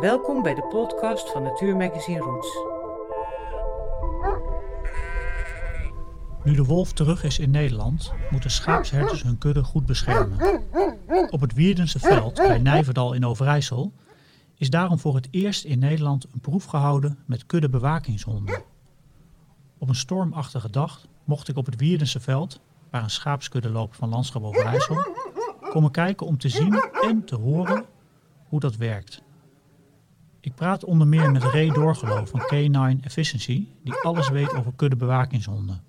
Welkom bij de podcast van Natuurmagazine Roots. Nu de wolf terug is in Nederland, moeten schaapsherders hun kudde goed beschermen. Op het Wierdense veld bij Nijverdal in Overijssel is daarom voor het eerst in Nederland een proef gehouden met kuddebewakingshonden. Op een stormachtige dag mocht ik op het Wierdense veld, waar een schaapskudde loopt van Landschap Overijssel, komen kijken om te zien en te horen hoe dat werkt. Ik praat onder meer met Ray Doorgeloof van K9 Efficiency, die alles weet over kuddebewakingshonden.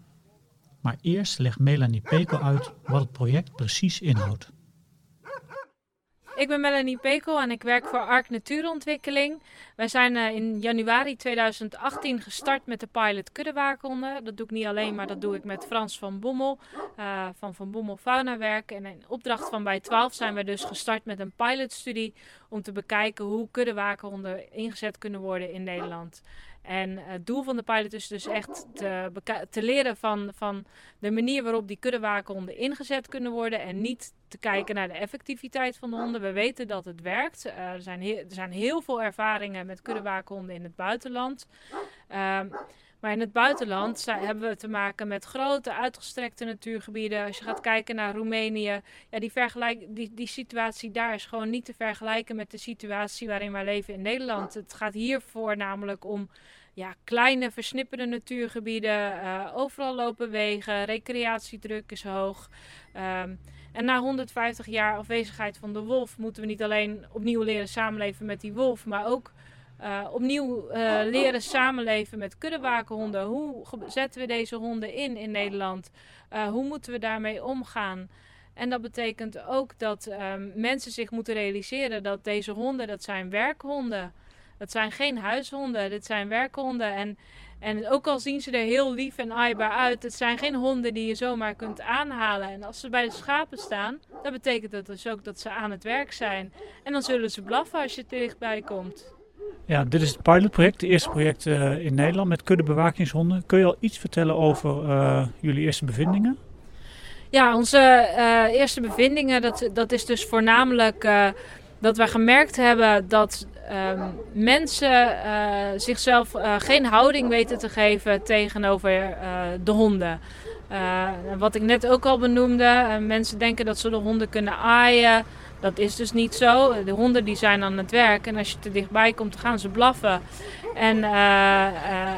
Maar eerst legt Melanie Pekel uit wat het project precies inhoudt. Ik ben Melanie Pekel en ik werk voor ARK Natuurontwikkeling. Wij zijn uh, in januari 2018 gestart met de pilot kuddewaakhonden. Dat doe ik niet alleen, maar dat doe ik met Frans van Bommel uh, van Van Bommel Faunawerk. En in opdracht van bij 12 zijn we dus gestart met een pilotstudie om te bekijken hoe kuddewaakhonden ingezet kunnen worden in Nederland. En het doel van de pilot is dus echt te, te leren van, van de manier waarop die kuddewakenhonden ingezet kunnen worden. En niet te kijken naar de effectiviteit van de honden. We weten dat het werkt. Uh, er, zijn er zijn heel veel ervaringen met kuddewakenhonden in het buitenland. Uh, maar in het buitenland hebben we te maken met grote uitgestrekte natuurgebieden. Als je gaat kijken naar Roemenië, ja, die, vergelijk, die, die situatie daar is gewoon niet te vergelijken met de situatie waarin wij leven in Nederland. Het gaat hier voornamelijk om ja, kleine versnipperde natuurgebieden. Uh, overal lopen wegen, recreatiedruk is hoog. Um, en na 150 jaar afwezigheid van de wolf moeten we niet alleen opnieuw leren samenleven met die wolf, maar ook uh, opnieuw uh, leren samenleven met kuddewakenhonden. Hoe zetten we deze honden in in Nederland? Uh, hoe moeten we daarmee omgaan? En dat betekent ook dat um, mensen zich moeten realiseren dat deze honden, dat zijn werkhonden. Dat zijn geen huishonden, dit zijn werkhonden. En, en ook al zien ze er heel lief en aaibaar uit, het zijn geen honden die je zomaar kunt aanhalen. En als ze bij de schapen staan, dan betekent dat dus ook dat ze aan het werk zijn. En dan zullen ze blaffen als je dichtbij komt. Ja, dit is het pilotproject, het eerste project uh, in Nederland met kuddebewakingshonden. Kun je al iets vertellen over uh, jullie eerste bevindingen? Ja, onze uh, eerste bevindingen, dat, dat is dus voornamelijk dat we gemerkt hebben dat um, mensen zichzelf geen houding weten te geven tegenover de honden. wat ik net ook al benoemde, mensen denken dat ze de honden kunnen aaien. Dat is dus niet zo. De honden die zijn aan het werk en als je te dichtbij komt, gaan ze blaffen. En uh, uh,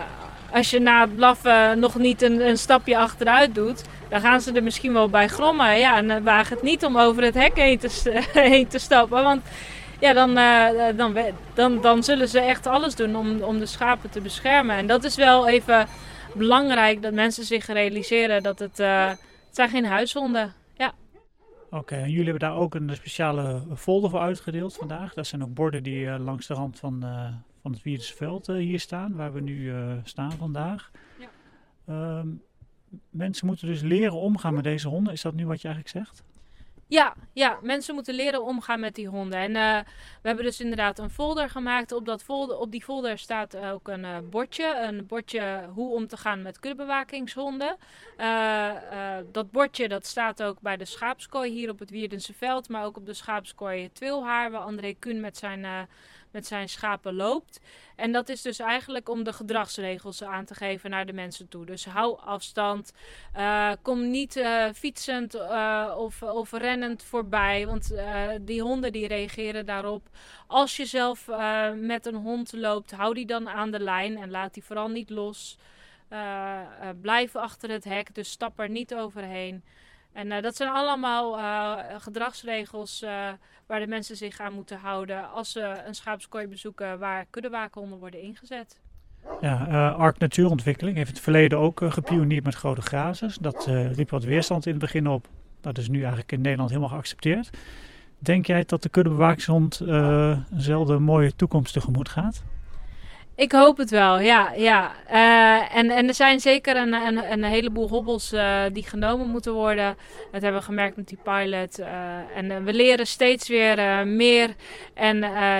als je na het blaffen nog niet een, een, stapje achteruit doet, dan gaan ze er misschien wel bij grommen. Ja, en dan waag het niet om over het hek heen te, heen te stappen. Want ja, dan, dan, dan, dan zullen ze echt alles doen om, om de schapen te beschermen. En dat is wel even belangrijk dat mensen zich realiseren dat het, het zijn geen huishonden Oké, en jullie hebben daar ook een speciale folder voor uitgedeeld vandaag. Dat zijn ook borden die uh, langs de rand van, uh, van het Wiersveld uh, hier staan, waar we nu staan vandaag. Ja. Um, mensen moeten dus leren omgaan met deze honden. Is dat nu wat je eigenlijk zegt? Ja, ja, mensen moeten leren omgaan met die honden. En uh, we hebben dus inderdaad een folder gemaakt. Op, dat folder, op die folder staat ook een uh, bordje. Een bordje hoe om te gaan met kuddebewakingshonden. Uh, dat bordje dat staat ook bij de schaapskooi hier op het Wierdense veld. Maar ook op de schaapskooi Twilhaar, waar André Kuhn met zijn met zijn schapen loopt. En dat is dus eigenlijk om de gedragsregels aan te geven naar de mensen toe. Dus hou afstand. Uh, kom niet uh, fietsend uh, of, of rennend voorbij. Want die honden die reageren daarop. Als je zelf met een hond loopt, hou die dan aan de lijn en laat die vooral niet los. blijf achter het hek, dus stap er niet overheen. En uh, dat zijn allemaal uh, gedragsregels uh, waar de mensen zich aan moeten houden als ze een schaapskooi bezoeken waar kuddewakenhonden worden ingezet. Ja, Ark Natuurontwikkeling heeft het verleden ook gepioneerd met grote grazers. Dat riep wat weerstand in het begin op. Dat is nu eigenlijk in Nederland helemaal geaccepteerd. Denk jij dat de kuddebewakingshond eenzelfde mooie toekomst tegemoet gaat? Ik hoop het wel, ja. ja. Uh, en, en er zijn zeker een, een, heleboel hobbels uh, die genomen moeten worden. Dat hebben we gemerkt met die pilot. Uh, en we leren steeds weer meer. En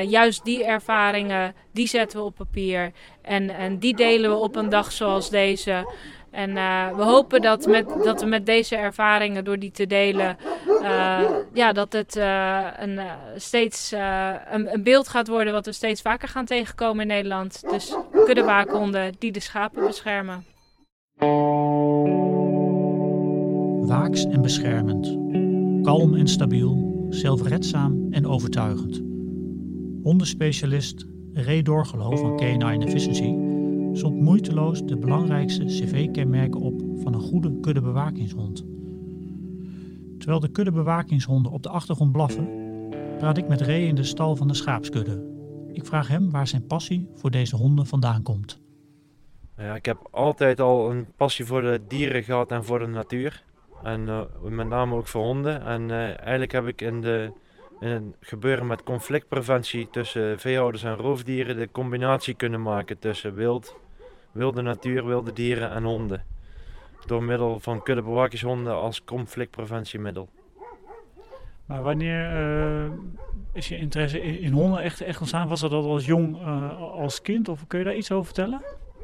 juist die ervaringen, die zetten we op papier. En, en die delen we op een dag zoals deze. En uh, we hopen dat, met, dat we met deze ervaringen, door die te delen, uh, ja, dat het uh, een, steeds een, een, beeld gaat worden wat we steeds vaker gaan tegenkomen in Nederland. Dus kuddewaakhonden die de schapen beschermen. Waaks en beschermend. Kalm en stabiel, zelfredzaam en overtuigend. Hondenspecialist Ray Doorgeloof van K9 Efficiency zond moeiteloos de belangrijkste cv-kenmerken op van een goede kuddebewakingshond. Terwijl de kuddebewakingshonden op de achtergrond blaffen, praat ik met Ray in de stal van de schaapskudde. Ik vraag hem waar zijn passie voor deze honden vandaan komt. Ja, ik heb altijd al een passie voor de dieren gehad en voor de natuur. En uh, met name ook voor honden. En uh, eigenlijk heb ik in, de, in gebeuren met conflictpreventie tussen veehouders en roofdieren de combinatie kunnen maken tussen wild, wilde natuur, wilde dieren en honden. Door middel van kuddebewakingshonden als conflictpreventiemiddel. Maar wanneer uh, is je interesse in, honden echt, echt ontstaan? Was dat al als jong, als kind? Of kun je daar iets over vertellen?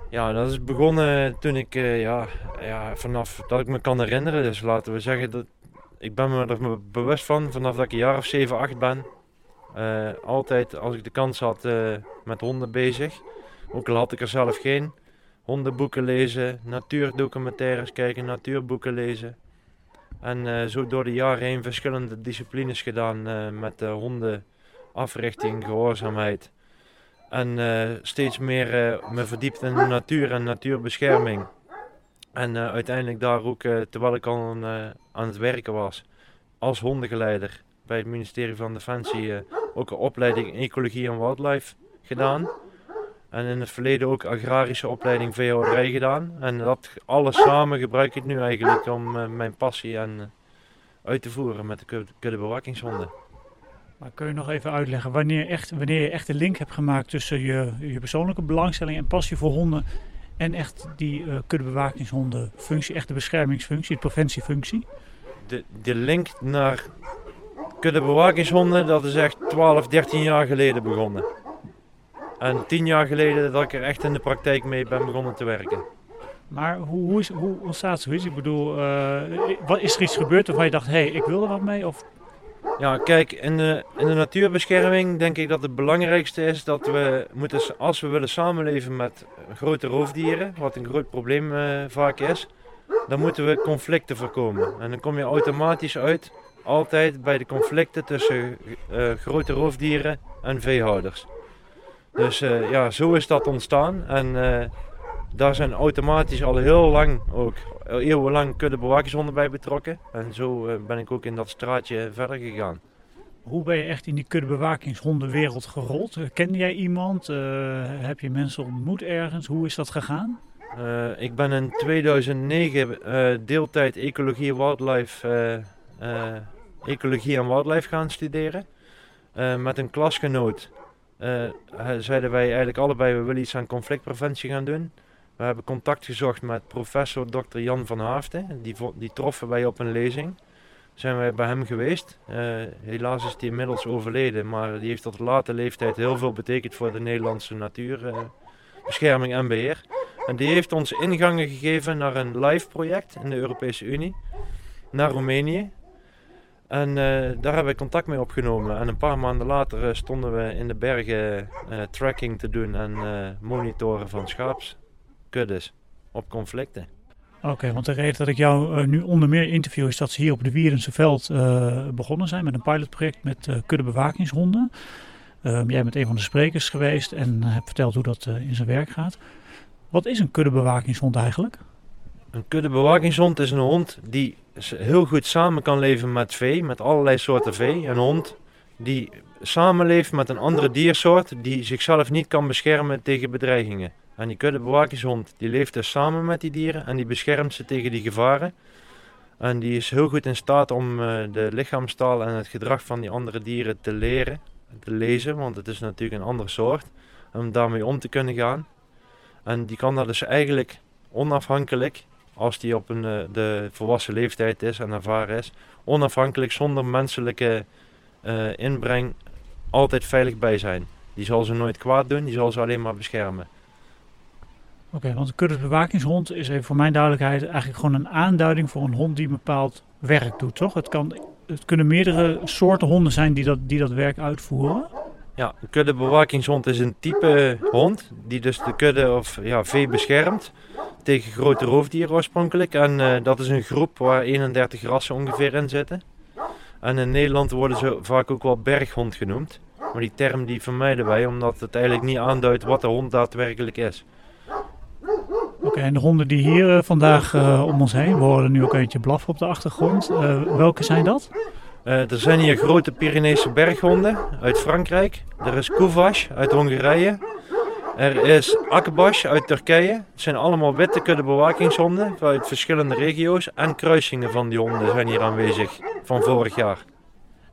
Ja, dat is begonnen toen ik, uh, ja, ja, vanaf dat ik me kan herinneren. Dus laten we zeggen dat ik ben me er bewust van vanaf dat ik een jaar of 7, 8 ben. Altijd als ik de kans had met honden bezig. Ook al had ik er zelf geen. Hondenboeken lezen, natuurdocumentaires kijken, natuurboeken lezen. En zo door de jaren heen verschillende disciplines gedaan met hondenafrichting, gehoorzaamheid. En steeds meer me verdiept in de natuur en natuurbescherming. En uiteindelijk daar ook, terwijl ik al aan het werken was, als hondengeleider bij het ministerie van Defensie, ook een opleiding Ecologie en Wildlife gedaan. En in het verleden ook agrarische opleiding veehouderij gedaan. En dat alles samen gebruik ik nu eigenlijk om mijn passie en, uit te voeren met de kuddebewakingshonden. Maar kun je nog even uitleggen wanneer, echt, wanneer je echt de link hebt gemaakt tussen je, je persoonlijke belangstelling en passie voor honden en echt die uh, kuddebewakingshondenfunctie, echt de beschermingsfunctie, de preventiefunctie? De, de link naar kuddebewakingshonden, dat is echt 12, 13 jaar geleden begonnen. En 10 jaar geleden dat ik er echt in de praktijk mee ben begonnen te werken. Maar hoe, hoe, is, hoe ontstaat zoiets? Ik bedoel, uh, wat, is er iets gebeurd waarvan je dacht, hé, hey, ik wil er wat mee? Of ja, kijk, in de, in de natuurbescherming denk ik dat het belangrijkste is dat we moeten, als we willen samenleven met grote roofdieren, wat een groot probleem uh, vaak is, dan moeten we conflicten voorkomen. En dan kom je automatisch uit, altijd bij de conflicten tussen uh, grote roofdieren en veehouders. Dus uh, ja, zo is dat ontstaan. En daar zijn automatisch al heel lang, ook eeuwenlang, kuddebewakingshonden bij betrokken. En zo eh, ben ik ook in dat straatje verder gegaan. Hoe ben je echt in die kuddebewakingshondenwereld gerold? Eh, Kende jij iemand? Heb je mensen ontmoet ergens? Hoe is dat gegaan? Ik ben in 2009 uh, deeltijd ecologie, wildlife, ecologie en wildlife gaan studeren. met een klasgenoot zeiden wij eigenlijk allebei, we willen iets aan conflictpreventie gaan doen. We hebben contact gezocht met professor Dr. Jan van Haafden. Die, die troffen wij op een lezing. Zijn wij bij hem geweest. Uh, helaas is hij inmiddels overleden, maar die heeft tot late leeftijd heel veel betekend voor de Nederlandse natuurbescherming uh, en beheer. En die heeft ons ingangen gegeven naar een live project in de Europese Unie, naar Roemenië. En uh, daar hebben we contact mee opgenomen. En een paar maanden later stonden we in de bergen tracking te doen en monitoren van schaaps kuddes op conflicten. Oké, want de reden dat ik jou nu onder meer interview is dat ze hier op de Wierense veld begonnen zijn met een pilotproject met uh, kuddebewakingshonden. Ehm, jij bent een van de sprekers geweest en hebt verteld hoe dat in zijn werk gaat. Wat is een kuddebewakingshond eigenlijk? Een kuddebewakingshond is een hond die heel goed samen kan leven met vee, met allerlei soorten vee. Een hond die samenleeft met een andere diersoort die zichzelf niet kan beschermen tegen bedreigingen. En die kuddebewakingshond die leeft dus samen met die dieren en die beschermt ze tegen die gevaren. En die is heel goed in staat om uh, de lichaamstaal en het gedrag van die andere dieren te leren, te lezen, want het is natuurlijk een andere soort. Om daarmee om te kunnen gaan. En die kan dat dus eigenlijk onafhankelijk, als die op een, uh, de volwassen leeftijd is en ervaren is, onafhankelijk zonder menselijke uh, inbreng altijd veilig bij zijn. Die zal ze nooit kwaad doen, die zal ze alleen maar beschermen. Oké, want een kuddebewaakingshond is even voor mijn duidelijkheid eigenlijk gewoon een aanduiding voor een hond die bepaald werk doet, toch? Het, kan, het kunnen meerdere soorten honden zijn die dat, die dat werk uitvoeren. Ja, een kuddebewakingshond is een type hond die dus de kudde of ja, vee beschermt tegen grote roofdieren oorspronkelijk. En eh, dat is een groep waar 31 rassen ongeveer in zitten. En in Nederland worden ze vaak ook wel berghond genoemd. Maar die term die vermijden wij omdat het eigenlijk niet aanduidt wat de hond daadwerkelijk is. Oké, en de honden die hier eh, vandaag eh, om ons heen, we horen nu ook eentje blaffen op de achtergrond. Welke zijn dat? Eh, er zijn hier grote Pyreneese berghonden uit Frankrijk. Er is Kuvash uit Hongarije. Er is Akbash uit Turkije. Het zijn allemaal witte kuddebewakingshonden uit verschillende regio's. En kruisingen van die honden zijn hier aanwezig van vorig jaar.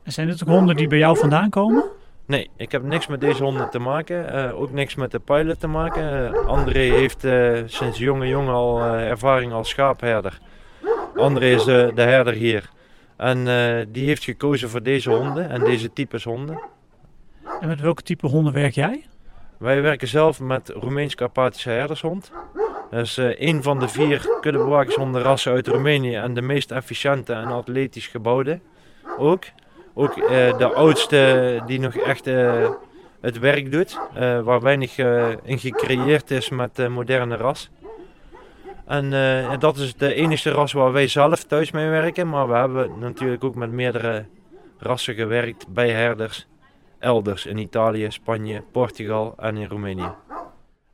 En zijn dit ook honden die bij jou vandaan komen? Nee, ik heb niks met deze honden te maken. eh, ook niks met de pilot te maken. Eh, André heeft sinds jonge jongen al ervaring als schaapherder. André is de herder hier. En eh, die heeft gekozen voor deze honden en deze types honden. En met welke type honden werk jij? Wij werken zelf met Roemeens-Karpatische herdershond. Dat is eh, een van de vier kuddebewakingshonden uit Roemenië en de meest efficiënte en atletisch gebouwde ook. Ook eh, de oudste die nog echt het werk doet, waar weinig in gecreëerd is met de moderne ras. En eh, dat is de enige ras waar wij zelf thuis mee werken, maar we hebben natuurlijk ook met meerdere rassen gewerkt bij herders elders in Italië, Spanje, Portugal en in Roemenië.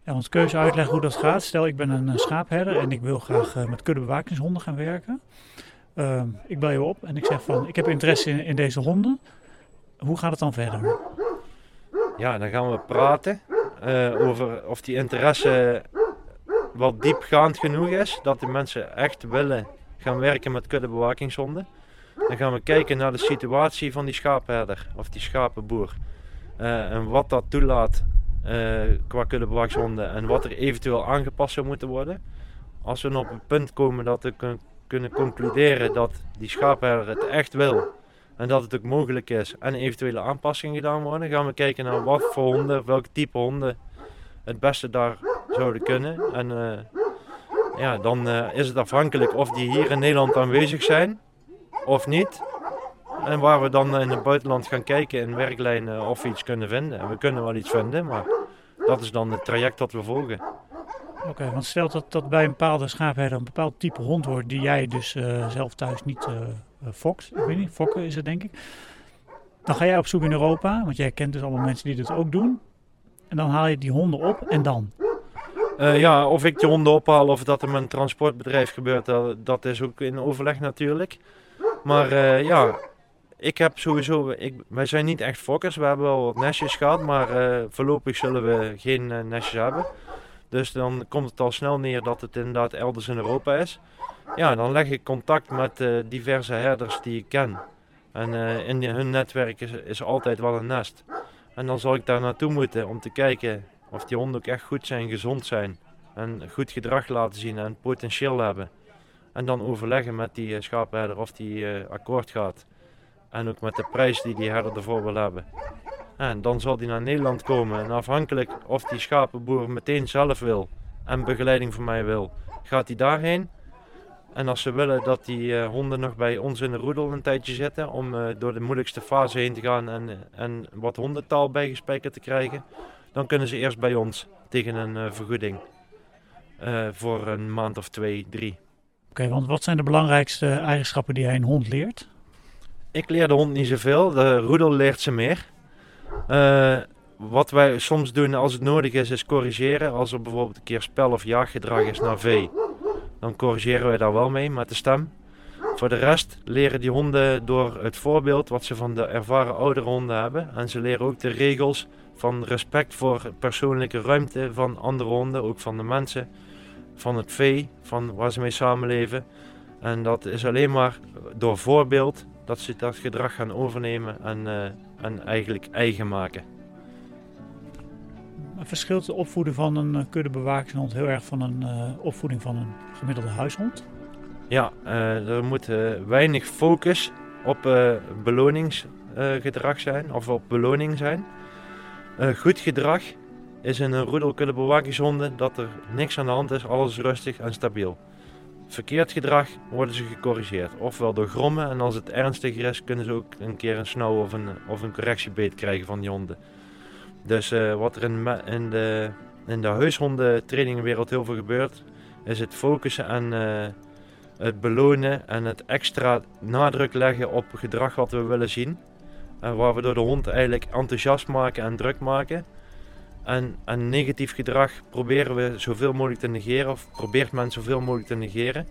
Ja, je eens uitleggen hoe dat gaat? Stel, ik ben een eh, schaapherder en ik wil graag eh, met kuddebewakingshonden gaan werken. Ehm, ik bel je op en ik zeg van, ik heb interesse in, in deze honden. Hoe gaat het dan verder? Ja, dan gaan we praten over of die interesse wel diepgaand genoeg is. Dat de mensen echt willen gaan werken met kuddebewakingshonden. Dan gaan we kijken naar de situatie van die schaapherder of die schapenboer. Eh, en wat dat toelaat eh, qua kuddebewakingshonden en wat er eventueel aangepast zou moeten worden. Als we op een punt komen dat we kun- kunnen concluderen dat die schaapherder het echt wil en dat het ook mogelijk is en eventuele aanpassingen gedaan worden, gaan we kijken naar wat voor honden, welke type honden het beste daar zouden kunnen. En eh, ja, dan eh, is het afhankelijk of die hier in Nederland aanwezig zijn of niet. En waar we dan in het buitenland gaan kijken in werklijnen of we iets kunnen vinden. En we kunnen wel iets vinden, maar dat is dan het traject dat we volgen. Oké, want stel dat, dat bij een bepaalde schaapherder een bepaald type hond wordt die jij dus eh, zelf thuis niet eh, fokt. Ik weet niet, fokken is het denk ik. Dan ga jij op zoek in Europa, want jij kent dus allemaal mensen die dit ook doen. En dan haal je die honden op en dan? Eh, ja, of ik die honden ophaal of dat er met een transportbedrijf gebeurt, dat, dat is ook in overleg natuurlijk. Maar eh, ja, ik heb sowieso, ik, wij zijn niet echt fokkers, we hebben wel wat nestjes gehad, maar eh, voorlopig zullen we geen nestjes hebben. Dus dan komt het al snel neer dat het inderdaad elders in Europa is. Ja, dan leg ik contact met diverse herders die ik ken. En in hun netwerk is altijd wel een nest. En dan zal ik daar naartoe moeten om te kijken of die honden ook echt goed zijn, gezond zijn. En goed gedrag laten zien en potentieel hebben. En dan overleggen met die eh, schaapherder of die eh, akkoord gaat. En ook met de prijs die die herder ervoor wil hebben. En dan zal die naar Nederland komen. En afhankelijk of die schapenboer meteen zelf wil en begeleiding van mij wil, gaat hij daarheen. En als ze willen dat die eh, honden nog bij ons in de roedel een tijdje zitten om door de moeilijkste fase heen te gaan en, en wat hondentaal bijgespijkerd te krijgen, dan kunnen ze eerst bij ons tegen een eh, vergoeding eh, voor een maand of twee, drie. Oké, want wat zijn de belangrijkste eigenschappen die jij een hond leert? Ik leer de hond niet zoveel, de roedel leert ze meer. Eh, wat wij soms doen als het nodig is, is corrigeren. Als er bijvoorbeeld een keer spel- of jaaggedrag is naar vee, dan corrigeren wij daar wel mee met de stem. Voor de rest leren die honden door het voorbeeld wat ze van de ervaren oudere honden hebben. En ze leren ook de regels van respect voor persoonlijke ruimte van andere honden, ook van de mensen, van het vee, van waar ze mee samenleven. En dat is alleen maar door voorbeeld dat ze dat gedrag gaan overnemen en, eh, en eigenlijk eigen maken. Verschilt de opvoeding van een eh, kuddebewakershond heel erg van een eh, opvoeding van een gemiddelde huishond? Ja, er moet weinig focus op beloningsgedrag zijn of op beloning zijn. Eh, goed gedrag is in een roedelkudde bewakingshonden dat er niks aan de hand is, alles rustig en stabiel. Verkeerd gedrag worden ze gecorrigeerd, ofwel door grommen en als het ernstiger is kunnen ze ook een keer een snauw of een, of een correctiebeet krijgen van die honden. Dus uh, wat er in, in, de, in de huishondentrainingenwereld heel veel gebeurt, is het focussen en uh, het belonen en het extra nadruk leggen op gedrag wat we willen zien. En waar we door de hond eigenlijk enthousiast maken en druk maken. En, en negatief gedrag proberen we zoveel mogelijk te negeren, of probeert men zoveel mogelijk te negeren.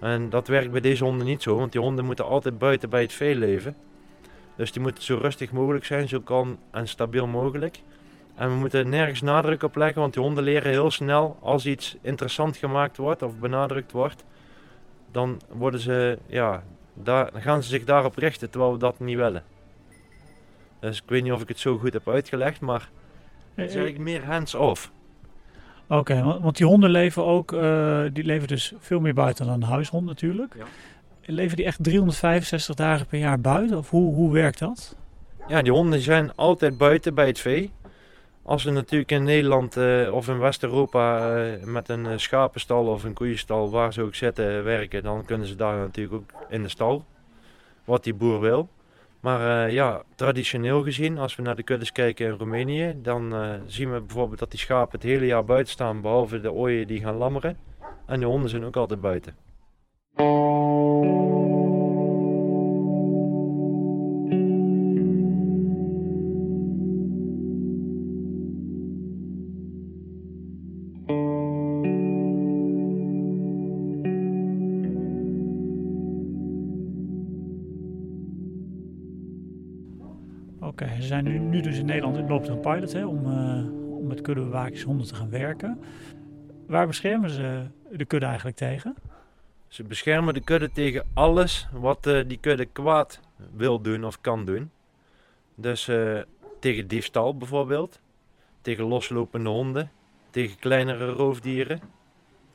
En dat werkt bij deze honden niet zo, want die honden moeten altijd buiten bij het vee leven. Dus die moeten zo rustig mogelijk zijn, zo kalm en stabiel mogelijk. En we moeten nergens nadruk op leggen, want die honden leren heel snel als iets interessant gemaakt wordt of benadrukt wordt. Dan, worden ze, ja, daar, dan gaan ze zich daarop richten terwijl we dat niet willen. Dus ik weet niet of ik het zo goed heb uitgelegd, maar het is eigenlijk meer hands-off. Oké, want die honden leven ook, uh, die leven dus veel meer buiten dan een huishond natuurlijk. Ja. Leven die echt 365 dagen per jaar buiten? Of hoe, hoe werkt dat? Ja, die honden zijn altijd buiten bij het vee. Als we natuurlijk in Nederland uh, of in West-Europa uh, met een schapenstal of een koeienstal, waar ze ook zitten, werken, dan kunnen ze daar natuurlijk ook in de stal. Wat die boer wil. Maar uh, ja, traditioneel gezien, als we naar de kuddes kijken in Roemenië, dan uh, zien we bijvoorbeeld dat die schapen het hele jaar buiten staan, behalve de ooien die gaan lammeren. En de honden zijn ook altijd buiten. Oké, ze zijn nu, dus in Nederland loopt een pilot hè, om, uh, om met kuddebewakingshonden te gaan werken. Waar beschermen ze de kudde eigenlijk tegen? Ze beschermen de kudde tegen alles wat uh, die kudde kwaad wil doen of kan doen. Dus uh, tegen diefstal bijvoorbeeld, tegen loslopende honden, tegen kleinere roofdieren,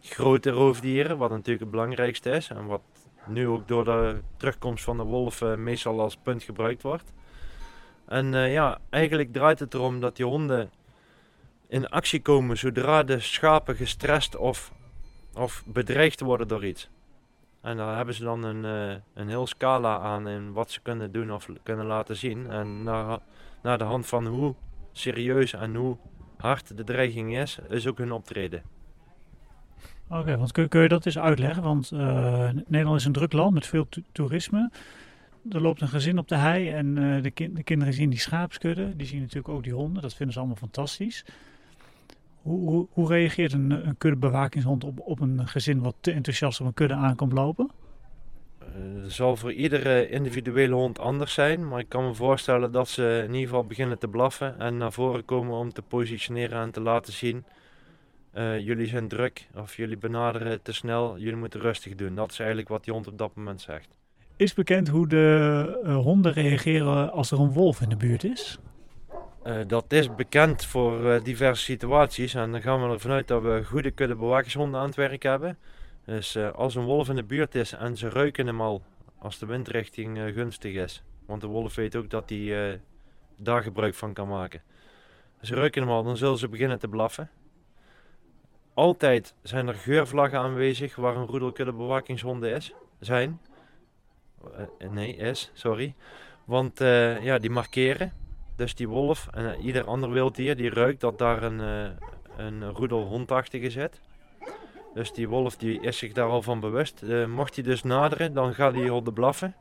grote roofdieren, wat natuurlijk het belangrijkste is en wat nu ook door de terugkomst van de wolf meestal als punt gebruikt wordt. En uh, ja, eigenlijk draait het erom dat die honden in actie komen zodra de schapen gestrest of, of bedreigd worden door iets. En daar hebben ze dan een, uh, een heel scala aan in wat ze kunnen doen of kunnen laten zien. En naar, naar de hand van hoe serieus en hoe hard de dreiging is, is ook hun optreden. Oké, want kun, je dat eens uitleggen? Want uh, Nederland is een druk land met veel toerisme er loopt een gezin op de hei en uh, de, kind, de, kinderen zien die schaapskudde. Die zien natuurlijk ook die honden. Dat vinden ze allemaal fantastisch. Hoe, hoe, reageert een, een kuddebewakingshond op, op een gezin wat te enthousiast op een kudde aankomt lopen? Het zal voor iedere individuele hond anders zijn, maar ik kan me voorstellen dat ze in ieder geval beginnen te blaffen en naar voren komen om te positioneren en te laten zien: uh, jullie zijn druk of jullie benaderen te snel, jullie moeten rustig doen. Dat is eigenlijk wat die hond op dat moment zegt. Is bekend hoe de uh, honden reageren als er een wolf in de buurt is? Uh, dat is bekend voor uh, diverse situaties en dan gaan we ervan uit dat we goede kudde bewakingshonden aan het werk hebben. Dus als een wolf in de buurt is en ze ruiken hem al als de windrichting gunstig is, want de wolf weet ook dat hij daar gebruik van kan maken. Ze ruiken hem al, dan zullen ze beginnen te blaffen. Altijd zijn er geurvlaggen aanwezig waar een roedelkudde bewakingshonden is, zijn. Uh, nee, is, sorry. Want uh, ja, die markeren. Dus die wolf en uh, ieder ander wilddier die ruikt dat daar een, een roedel hondachtige zit. Dus die wolf die is zich daar al van bewust. mocht hij dus naderen, dan gaat hij de blaffen.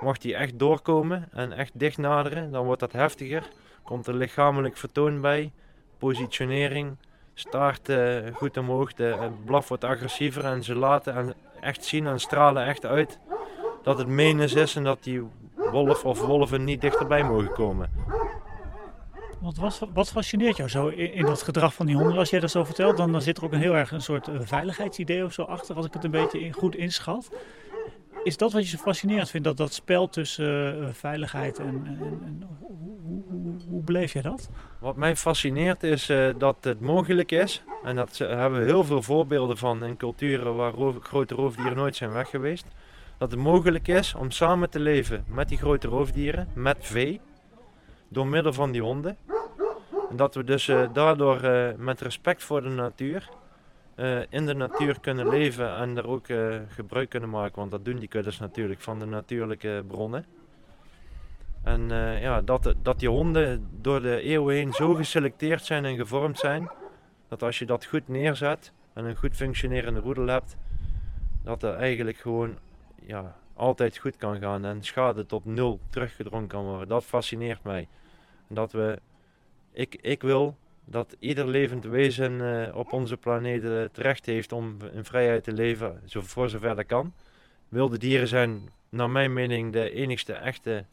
Mocht hij echt doorkomen en echt dicht naderen, dan wordt dat heftiger. Komt er lichamelijk vertoon bij, positionering, staart goed omhoog, de blaf wordt agressiever en ze laten en echt zien en stralen echt uit dat het menens is en dat die wolf of wolven niet dichterbij mogen komen. Wat, wat fascineert jou zo in, in, dat gedrag van die honden? Als jij dat zo vertelt, dan, dan zit er ook een heel erg een soort uh, veiligheidsidee of zo achter, als ik het een beetje in, goed inschat. Is dat wat je zo fascinerend vindt, dat, dat spel tussen uh, veiligheid en, en, en hoe, hoe, hoe, beleef je dat? Wat mij fascineert is uh, dat het mogelijk is, en dat hebben we heel veel voorbeelden van in culturen waar roof, grote roofdieren nooit zijn weg geweest dat het mogelijk is om samen te leven met die grote roofdieren, met vee, door middel van die honden. En dat we dus eh, daardoor eh, met respect voor de natuur eh, in de natuur kunnen leven en er ook gebruik kunnen maken. Want dat doen die kuddes natuurlijk van de natuurlijke bronnen. En ja, dat, dat die honden door de eeuwen heen zo geselecteerd zijn en gevormd zijn, dat als je dat goed neerzet en een goed functionerende roedel hebt, dat er eigenlijk gewoon ja, altijd goed kan gaan en schade tot nul teruggedrongen kan worden. Dat fascineert mij. Dat we, ik, ik wil dat ieder levend wezen eh, op onze planeet eh, het recht heeft om in vrijheid te leven, zo, voor zover dat kan. Wilde dieren zijn, naar mijn mening, de enigste echte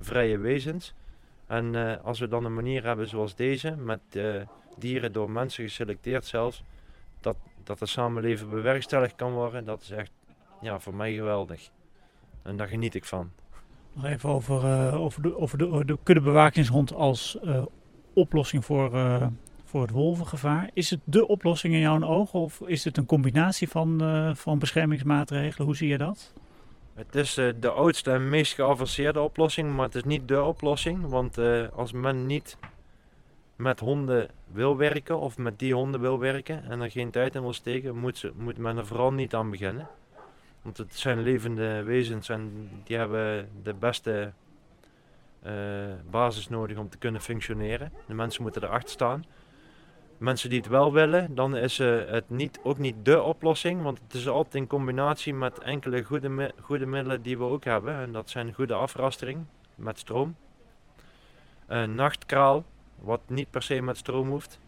vrije wezens. En eh, als we dan een manier hebben zoals deze, met dieren door mensen geselecteerd zelfs, dat, dat het samenleven bewerkstelligd kan worden, dat is echt ja, voor mij geweldig. En daar geniet ik van. Nog even over, eh, over, de, over de, de kuddebewakingshond als eh, oplossing voor, eh, voor het wolvengevaar. Is het de oplossing in jouw ogen of is het een combinatie van, eh, van beschermingsmaatregelen? Hoe zie je dat? Het is eh, de oudste en meest geavanceerde oplossing, maar het is niet de oplossing. Want eh, als men niet met honden wil werken of met die honden wil werken en er geen tijd in wil steken, moet, ze, moet men er vooral niet aan beginnen. Want het zijn levende wezens en die hebben de beste eh, basis nodig om te kunnen functioneren. De mensen moeten erachter staan. Mensen die het wel willen, dan is eh, het niet, ook niet de oplossing, want het is altijd in combinatie met enkele goede, goede middelen die we ook hebben. En dat zijn goede afrastering met stroom, een nachtkraal, wat niet per se met stroom hoeft,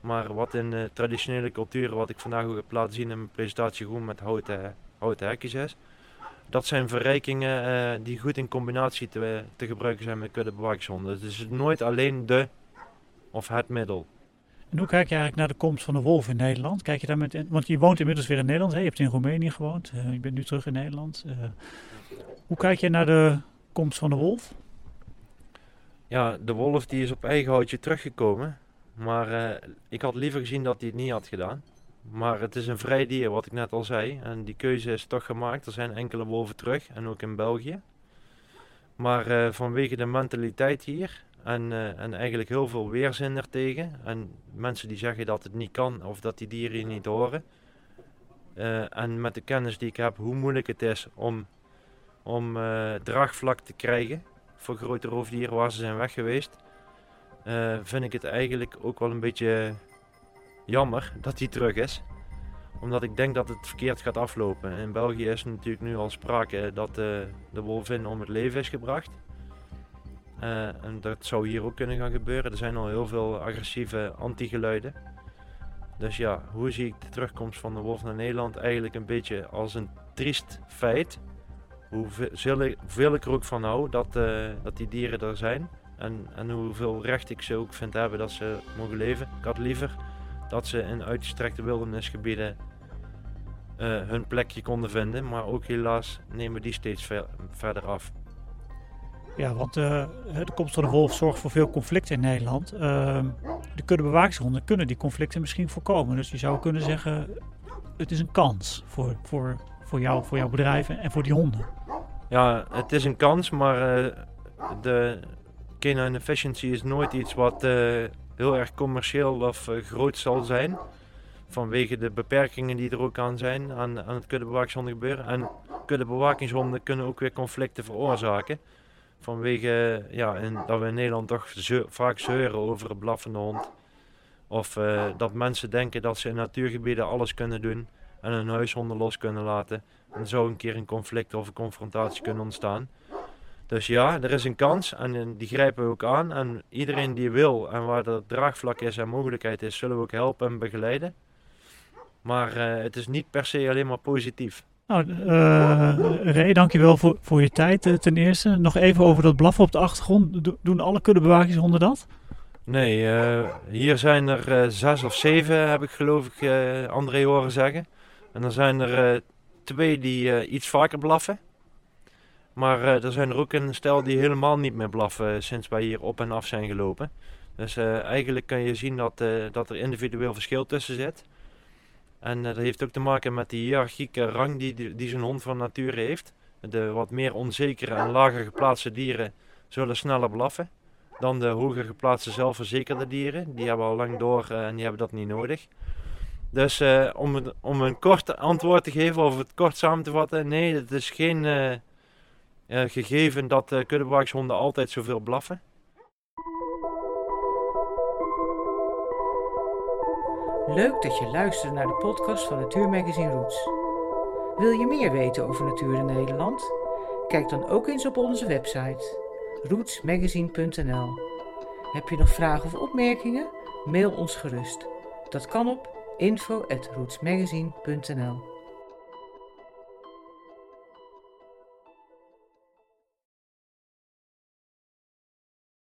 maar wat in de traditionele culturen, wat ik vandaag ook heb laten zien in mijn presentatie, gewoon met houten, houten hekjes is. Dat zijn verrijkingen eh, die goed in combinatie te, te gebruiken zijn met kuddebewakingshonden. Dus het is nooit alleen de of het middel. En hoe kijk je eigenlijk naar de komst van de wolf in Nederland? Kijk je daar met, want je woont inmiddels weer in Nederland. Hè? Je hebt in Roemenië gewoond. eh, je bent nu terug in Nederland. Eh, hoe kijk je naar de komst van de wolf? Ja, de wolf die is op eigen houtje teruggekomen. Maar ik had liever gezien dat hij het niet had gedaan. Maar het is een vrij dier, wat ik net al zei. En die keuze is toch gemaakt. Er zijn enkele wolven terug, en ook in België. Maar eh, vanwege de mentaliteit hier en, eh, en eigenlijk heel veel weerzin ertegen. En mensen die zeggen dat het niet kan of dat die dieren hier niet horen. Eh, en met de kennis die ik heb, hoe moeilijk het is om, om draagvlak te krijgen voor grote roofdieren waar ze zijn weg geweest. vind ik het eigenlijk ook wel een beetje jammer dat hij terug is. Omdat ik denk dat het verkeerd gaat aflopen. In België is natuurlijk nu al sprake dat eh, de wolvin om het leven is gebracht. Eh, en dat zou hier ook kunnen gaan gebeuren. Er zijn al heel veel agressieve anti-geluiden. Dus ja, hoe zie ik de terugkomst van de wolf naar Nederland? Eigenlijk een beetje als een triest feit. Hoeveel ik, er ook van hou dat, eh, dat die dieren er zijn. En, en hoeveel recht ik ze ook vind hebben dat ze mogen leven. Ik had liever dat ze in uitgestrekte wildernisgebieden eh, hun plekje konden vinden. Maar ook helaas nemen die steeds ver- verder af. Ja, want eh, de komst van de wolf zorgt voor veel conflicten in Nederland. Ehm, de kuddebewakingshonden kunnen die conflicten misschien voorkomen. Dus je zou kunnen zeggen, het is een kans voor, voor, voor, jou, voor jouw bedrijven en voor die honden. Ja, het is een kans, maar eh, de canine efficiency is nooit iets wat heel erg commercieel of eh, groot zal zijn. Vanwege de beperkingen die er ook aan zijn aan, aan het kuddebewakingshonden gebeuren. En kuddebewakingshonden kunnen ook weer conflicten veroorzaken. Vanwege ja, in, dat we in Nederland toch vaak zeuren over een blaffende hond. Of eh, dat mensen denken dat ze in natuurgebieden alles kunnen doen en hun huishonden los kunnen laten. En zou een keer een conflict of een confrontatie kunnen ontstaan. Dus ja, er is een kans en eh, die grijpen we ook aan. En iedereen die wil en waar er draagvlak is en mogelijkheid is, zullen we ook helpen en begeleiden. Maar eh, het is niet per se alleen maar positief. Nou, eh Ray, dankjewel voor, voor je tijd ten eerste. Nog even over dat blaffen op de achtergrond. Do- doen alle kuddebewakingshonden dat? Nee, hier zijn er zes of zeven, heb ik geloof ik André horen zeggen. En dan zijn er twee die iets vaker blaffen. Maar eh, er zijn er ook een stel die helemaal niet meer blaffen eh, sinds wij hier op en af zijn gelopen. Dus eh, eigenlijk kan je zien dat, dat er individueel verschil tussen zit. En dat heeft ook te maken met die hiërarchieke rang die, die, zo'n hond van nature heeft. De wat meer onzekere en lager geplaatste dieren zullen sneller blaffen. dan de hoger geplaatste zelfverzekerde dieren. Die hebben al lang door en die hebben dat niet nodig. Dus om, om een kort antwoord te geven of het kort samen te vatten, nee, het is geen gegeven dat uh, altijd zoveel blaffen. Leuk dat je luistert naar de podcast van Natuurmagazine Roots. Wil je meer weten over natuur in Nederland? Kijk dan ook eens op onze website rootsmagazine.nl. Heb je nog vragen of opmerkingen? Mail ons gerust. Dat kan op info@rootsmagazine.nl.